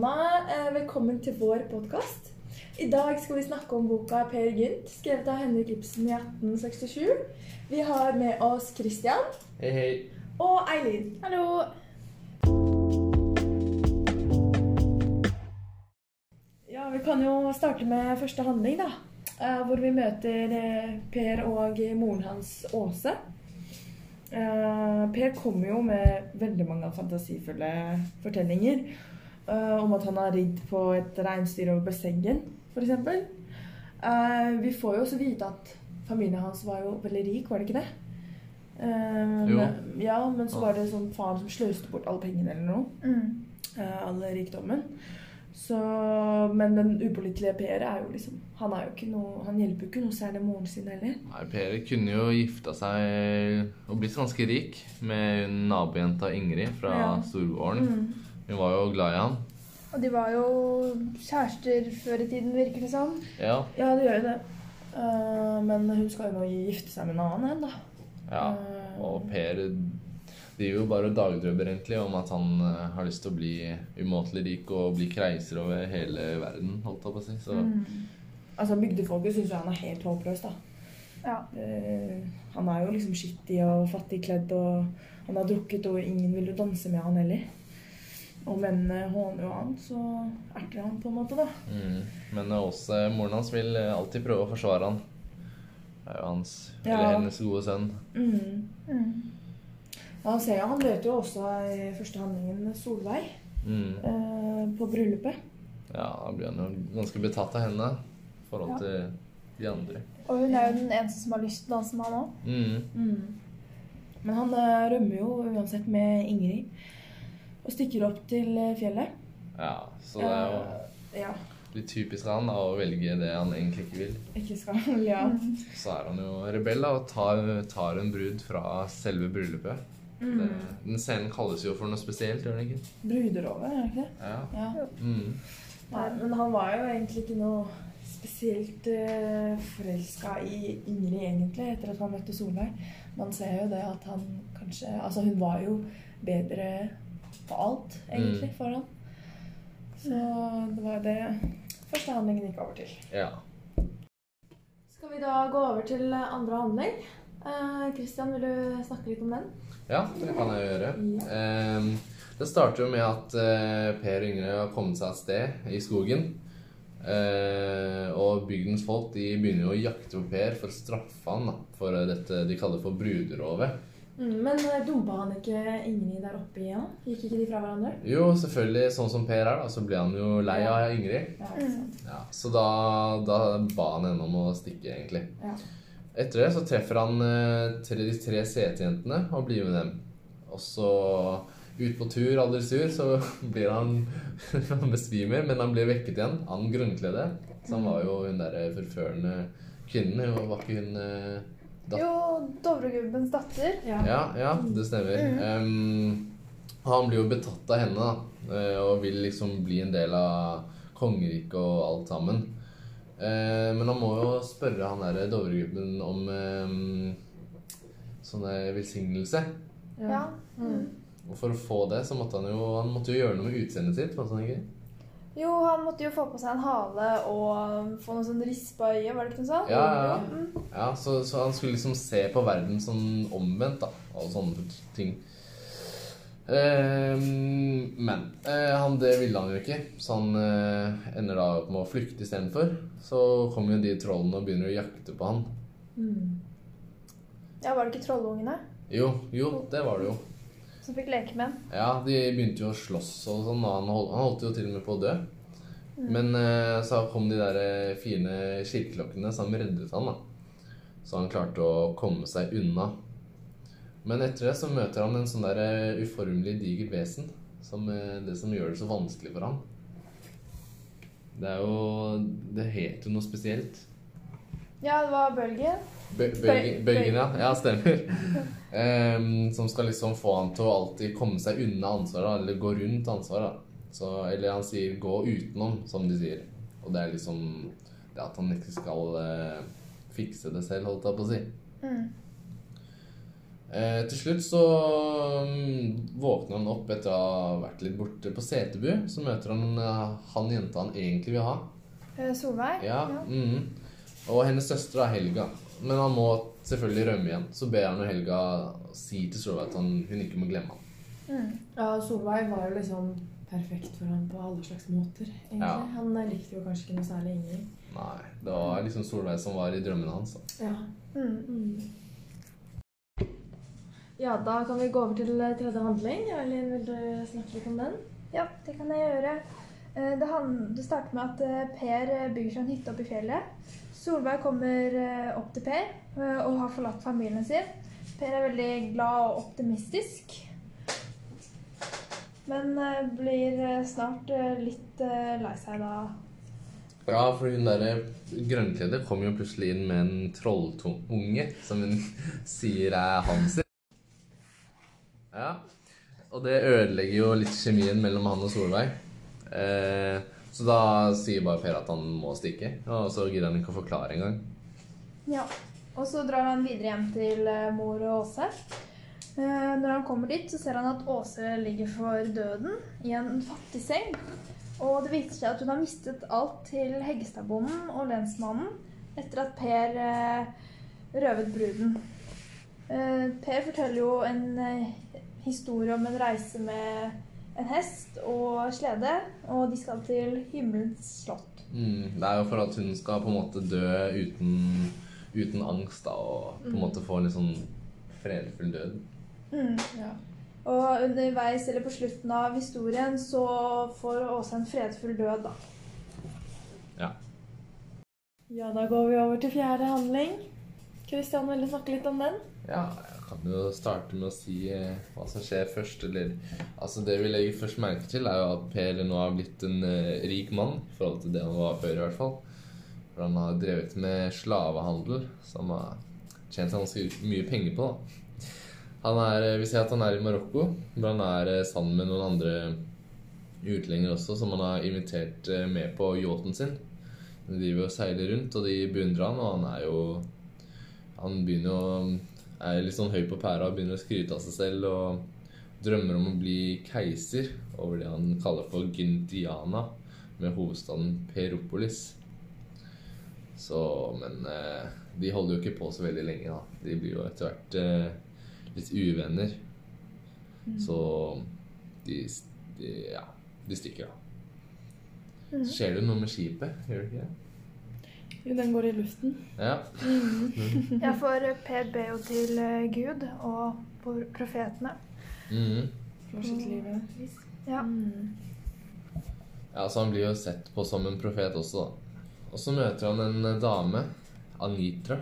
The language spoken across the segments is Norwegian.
Anna. Eh, Velkommen til vår podkast. I dag skal vi snakke om boka Per Gynt, skrevet av Henrik Ibsen i 1867. Vi har med oss Christian Hei, hei. og Eileen. Hallo. Ja, Vi kan jo starte med første handling, da. eh, Hvor vi møter eh, Per og moren hans Åse. Eh, Per kommer jo med veldig mange fantasifulle fortellinger. Eh, Om at han har ridd på et reinsdyr over Besseggen, f.eks. Uh, vi får jo også vite at familien hans var jo veldig rik, var det ikke det? Eh, Jo. men- Ja, men så var det sånn faren som sløste bort alle pengene eller noe. Mm. Uh, all rikdommen. Så, men den upålitelige Per er jo liksom Han, er jo ikke noe, han hjelper jo ikke noe særlig moren sin heller. Nei, Per kunne jo gifta seg og blitt ganske rik med nabojenta Ingrid fra Ja. storgården. Mm. Hun var jo glad i han. Og de var jo kjærester før i tiden, virker det som. Ja. Ja, det gjør jo det. Uh, men hun skal jo nå gifte seg med en annen en, da. ja. Eh, Og Per driver jo bare dagdrømmer egentlig om at han eh, har lyst til å bli umåtelig rik og bli kreiser over hele verden, holdt jeg på å si. Så mm. Altså, Bygdefolket syns jo han er helt håpløs, da. Ja. Uh, han er jo liksom skittig og fattigkledd, og han har drukket, og ingen vil jo danse med han heller. Og mennene håner jo han, så erter han på en måte, da. mm. Men også moren hans vil alltid prøve å forsvare han. Det er jo hans, eller hennes gode sønn. Mm. Mm. Ja, Han ser jo, han møter jo også i første handlingen Solveig Mm. eh, på bryllupet. Ja, da blir han jo ganske betatt av henne i forhold Ja. til de andre. Og hun er jo den eneste som har lyst til å danse med han òg. Mm. Men han eh, rømmer jo uansett med Ingrid og stikker opp til eh, fjellet. Ja, så det er jo Eh, ja, litt typisk han da, å velge det han egentlig ikke vil. ikke skal Ja. Så er han jo rebell da, og tar, tar en brud fra selve bryllupet. Mm. Det, den scenen kalles jo for noe spesielt, gjør den ikke? Bruderove, er det ikke det? Ja. Ja. Mm. Nei, men han var jo egentlig ikke noe spesielt uh, forelska i Ingrid, egentlig, etter at han møtte Solveig. Man ser jo det at han kanskje Altså, hun var jo bedre på alt, egentlig, Mm. for han. Så det var det første handlingen gikk over til. ja. Skal vi da gå over til andre handling? Kristian, Christian, vil du snakke litt om den? Ja, det kan jeg gjøre. Ehm, det starter jo med at eh, Per og Ingrid har kommet seg et sted i skogen. Eh, og bygdens folk de begynner jo å jakte på Per for å straffe han da, for dette de kaller for bruderovet. Mm, men eh, dumpa han ikke Ingrid der oppe igjen? Gikk ikke de fra hverandre? Jo, selvfølgelig, sånn som Per er, da, så ble han jo lei av Ingrid. Ja. Ja, så da, da ba han henne om å stikke, egentlig. Ja. Etter det så treffer han eh, tre, de tre setejentene og blir med dem. Og så ut på tur, aldri sur, så blir han Han besvimer, men han blir vekket igjen av den grønnkledde. Så han var jo hun derre forførende kvinnen. Hun var ikke hun eh, Jo, Dovregubbens datter. Ja. Ja, ja, det stemmer. Em, han blir jo betatt av henne, da. eh, Og vil liksom bli en del av kongeriket og alt sammen. Uh, Men han må jo spørre han derre Dovregubben om um, sånne velsignelse. Ja. Mm. Og for å få det, så måtte han jo Han måtte jo gjøre noe med utseendet sitt. måtte han ikke? Jo, han måtte jo få på seg en hale og få noe sånn rispa øye, var det ikke noe sånt? Ja, ja, ja. Mm. Ja, så, så han skulle liksom se på verden som omvendt, da. Og sånne ting. Eh, men eh, han, det ville han jo ikke, så han eh, ender da opp med å flykte istedenfor. Så kommer jo de trollene og begynner å jakte på han. Mm. Ja, Var det ikke trollungene Jo, jo, det var det jo. Som fikk leke med ham? Ja, de begynte jo å slåss og sånn, og han holdt, han holdt jo til og med på å dø. Men uh, så kom de der eh, fine kirkeklokkene som reddet han, da. Så han klarte å komme seg unna. Men etter det så møter han en sånn der eh, uformelig digert vesen. Som, det som gjør det så vanskelig for han. Det er jo Det heter jo noe spesielt. Ja, det var bølgen. Bø- Bøygen, ja. Ja, stemmer. Um, som skal liksom få han til å alltid komme seg unna ansvaret, eller gå rundt ansvaret. Så, eller han sier 'gå utenom', som de sier. Og det er liksom det at han ikke skal uh, fikse det selv, holdt jeg på å si. Mm. Uh, til slutt så um, våkner han opp etter å ha vært litt borte på Setebu. Så møter han uh, han jenta han egentlig vil ha. Solveig? Ja, mhm. Og hennes søster er Helga. Men han må selvfølgelig rømme igjen. Så ber han jo Helga si til Solveig at han, hun ikke må glemme ham. Mm. Ja, Solveig var jo liksom perfekt for ham på alle slags måter, egentlig. Ja. Han likte jo kanskje ikke noe særlig Ingrid. Nei, det var liksom Solveig som var i drømmene hans. da. Ja. Mm. Ja, da kan vi gå over til eh, tredje handling. Erlin, vil du snakke litt om den? Ja, det kan jeg gjøre. Eh, Det, han- det starter med at eh, Per bygger seg en hytte oppe i fjellet. Solveig kommer eh, opp til Per eh, og har forlatt familien sin. Per er veldig glad og optimistisk. Men eh, blir snart litt lei seg da. Ja, for hun derre grønnkledde kom jo plutselig inn med en trolltunge, som hun sier er han sin. Ja, og det ødelegger jo litt kjemien mellom han og Solveig. Eh, så da sier bare Per at han må stikke, og så gidder han ikke å forklare engang. Ja. Og så drar han videre hjem til eh, mor og Åse. Eh, Når han kommer dit, så ser han at Åse ligger for døden i en fattig seng. Og det viser seg at hun har mistet alt til Heggestadbonden og lensmannen etter at Per eh, røvet bruden. Per forteller jo en historie om en reise med en hest og slede, og de skal til himmelens slott. Mm, det er jo for at hun skal på en måte dø uten, uten angst, da, og på en måte få en litt sånn fredfull død. Mm. Ja. Og underveis, eller på slutten av historien, så får Åse en fredfull død, da. Ja, da går vi over til fjerde handling. Kristian, ville snakke litt om den? Ja, jeg kan jo starte med å si eh, hva som skjer først. Eller, altså Det vi legger først merke til, er jo at Per nå har blitt en eh, rik mann. I forhold til det han var før, i hvert fall. For han har drevet med slavehandel, som har tjent ganske mye penger på. da. Han er, eh, Vi ser at han er i Marokko, hvor han er eh, sammen med noen andre utlendinger også, som han har invitert med på yachten sin. De driver og seiler rundt, og de beundrer han, og han er jo Han begynner å er litt sånn høy på pæra og begynner å skryte av seg selv og drømmer om å bli keiser over det han kaller for Gintiana, med hovedstaden Peropolis. Så Men eh, de holder jo ikke på så veldig lenge, da. De blir jo etter hvert eh, litt uvenner. Så de, de Ja, de stikker, da. Mm. skjer det noe med skipet, gjør det ikke det? Jo, den går i luften. Ja. Ja, for Per ber jo til eh, Gud og for profetene. Mm. For sitt liv. Ja. Mm. Ja, så han blir jo sett på som en profet også, da. Og så møter han en eh, dame, Anitra,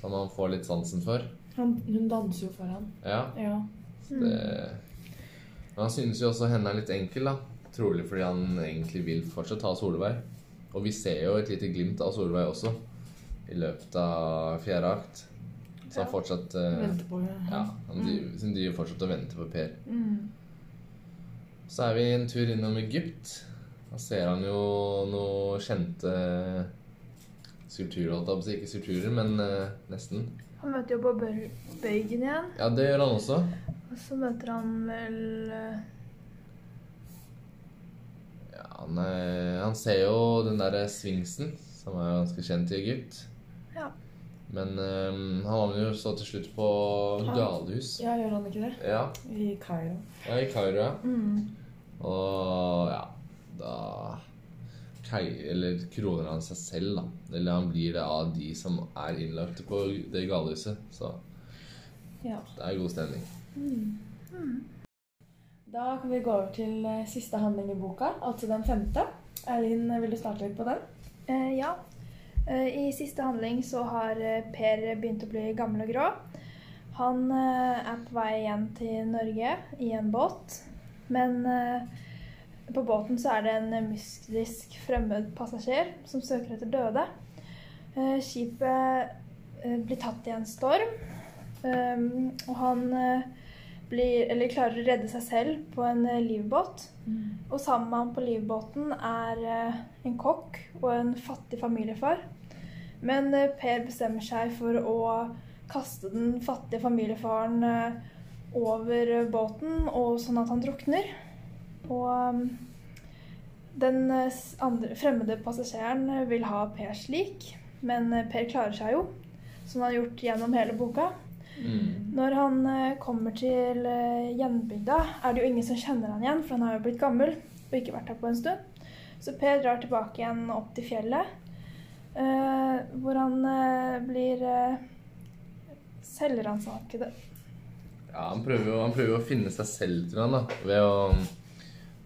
som han får litt sansen for. Han, hun danser jo for han. Ja, Ja. det Men han synes jo også henne er litt enkel, da. Trolig fordi han egentlig vil fortsatt ha Solveig. Og vi ser jo et lite glimt av Solveig også i løpet av fjerde akt. Så han fortsatt på Ja, han driver, han driver fortsatt og venter på Per. Mm. Så er vi en tur innom Egypt. Da ser han jo noe kjente skulpturer, holdt jeg på å si. Ikke skulpturer, men uh, nesten. Han møter jo på Bøygen igjen. Ja, det gjør han også. Og så møter han vel Ja, han, eh, han ser jo den derre sfinksen, som er ganske kjent i Egypt. Ja. Men um, han havner jo så til slutt på galehus. ja, gjør han ikke det? Ja, I Kairo. ja i Kairo, ja. Mm. Og ja, da eller kroner han seg selv, da. Eller han blir det av de som er innlagt på det galehuset. Så Ja. det er god stemning. Da kan vi gå over til eh, siste handling i boka, altså den femte. Eileen, vil du starte litt på den? eh, Ja. Eh, I siste handling så har eh, Per begynt å bli gammel og grå. Han er på vei igjen til Norge i en båt. Men på båten så er det en mystisk fremmed passasjer som søker etter døde. Skipet blir tatt i en storm, og han blir, eller klarer å redde seg selv på en livbåt. livbåt. Og sammen med han på livbåten er eh, en kokk og en fattig familiefar. Men eh, Per bestemmer seg for å kaste den fattige familiefaren eh, over båten, og sånn at han drukner. Og den eh, andre, fremmede passasjeren vil ha Per slik, men eh, Per klarer seg jo, som han har gjort gjennom hele boka. Mm. Når han eh, kommer til eh, gjenbygda, er det jo ingen som kjenner han igjen, for han har jo blitt gammel og ikke vært her på en stund. Så Per drar tilbake igjen opp til fjellet, eh, hvor han eh, blir eh, selvransakede. Ja, han prøver, jo, han prøver å finne seg selv, tror jeg, da. Ved å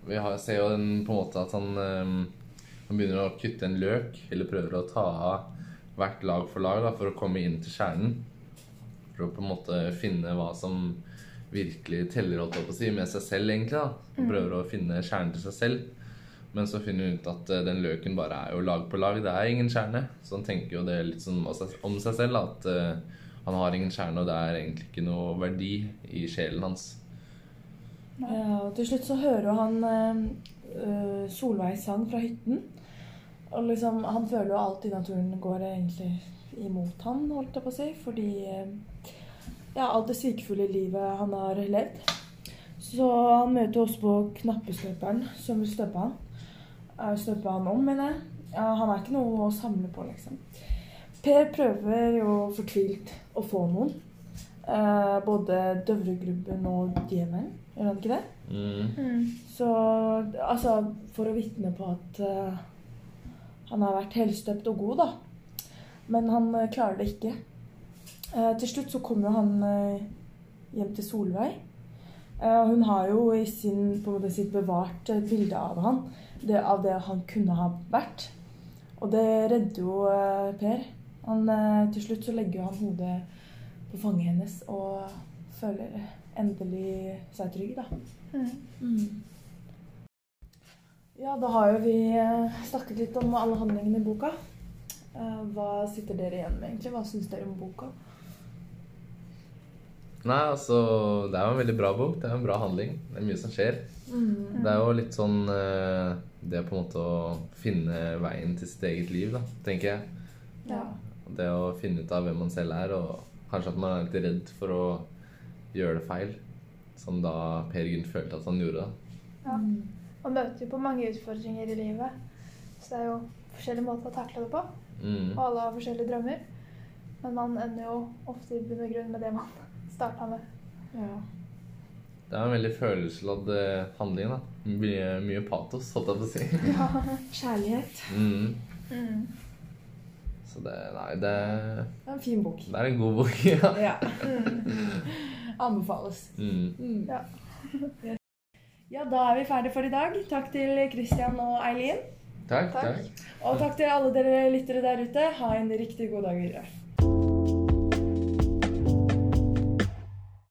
Vi har, ser jo den, på en måte at han eh, Han begynner å kutte en løk, eller prøver å ta av hvert lag for lag da, for å komme inn til kjernen. For å på en måte finne hva som virkelig teller, holdt jeg på å si, med seg selv, egentlig. da. Han prøver å finne kjernen til seg selv. Men så finner hun ut at eh, den løken bare er jo lag på lag. Det er ingen kjerne. Så han tenker jo det litt sånn om seg- selv, at eh, han har ingen kjerne, og det er egentlig ikke noe verdi i sjelen hans. Ja, og til slutt så hører han eh, eh, Solveigs sang fra hytten. Og liksom, han føler jo alt i naturen går egentlig imot han, holdt jeg på å si. Fordi eh, ja, alt det svikefulle livet han har levd. Så han møter også på knappestøperen som vil støpe han. Eh, Støpe han om, mener jeg. Ja, han er ikke noe å samle på, liksom. Per prøver jo fortvilt å få noen. Eh, både Døvregrubben og Djevelen. Gjør han ikke det? Mm. Mm. Så altså For å vitne på at uh, han har vært helstøpt og god, da. Men han eh, klarer det ikke. Eh, til slutt så kommer jo han eh, hjem til Solveig. Hun har jo i sin, på en måte sitt bevart bilde av han, det, av det han kunne ha vært. Og det redder jo Per. Han, til slutt så legger han hodet på fanget hennes og føler endelig seg trygg, da. Mm. Ja, da har jo vi snakket litt om alle handlingene i boka. Eh, Hva sitter dere igjen med, egentlig? Hva syns dere om boka? Nei, altså Det er jo en veldig bra bok. Det er jo en bra handling. Det er mye som skjer. Det er jo litt sånn eh, Det på en måte å finne veien til sitt eget liv, da, tenker jeg. Ja. Det å finne ut av hvem man selv er, og kanskje at man er litt redd for å gjøre det feil. Som da Per Gynt følte at han gjorde. da. Ja. Man møter jo på mange utfordringer i livet, så det er jo forskjellige måter å takle det på. Mm. Og alle har forskjellige drømmer. Men man ender jo ofte i bunn og grunn med det man starta med. Ja. Det er en veldig følelsesladd eh, handling. da. Mye, mye patos, holdt jeg på å si. Kjærlighet. Mm. Mm. Så det Nei, det, Det er en fin bok. det er en god bok. ja. Ja. Anbefales. Mm. Mm. Ja. Ja, da er vi ferdige for i dag. Takk til Christian og Eileen. Takk, Takk. takk. Og takk til alle dere lyttere der ute. Ha en riktig god dag videre.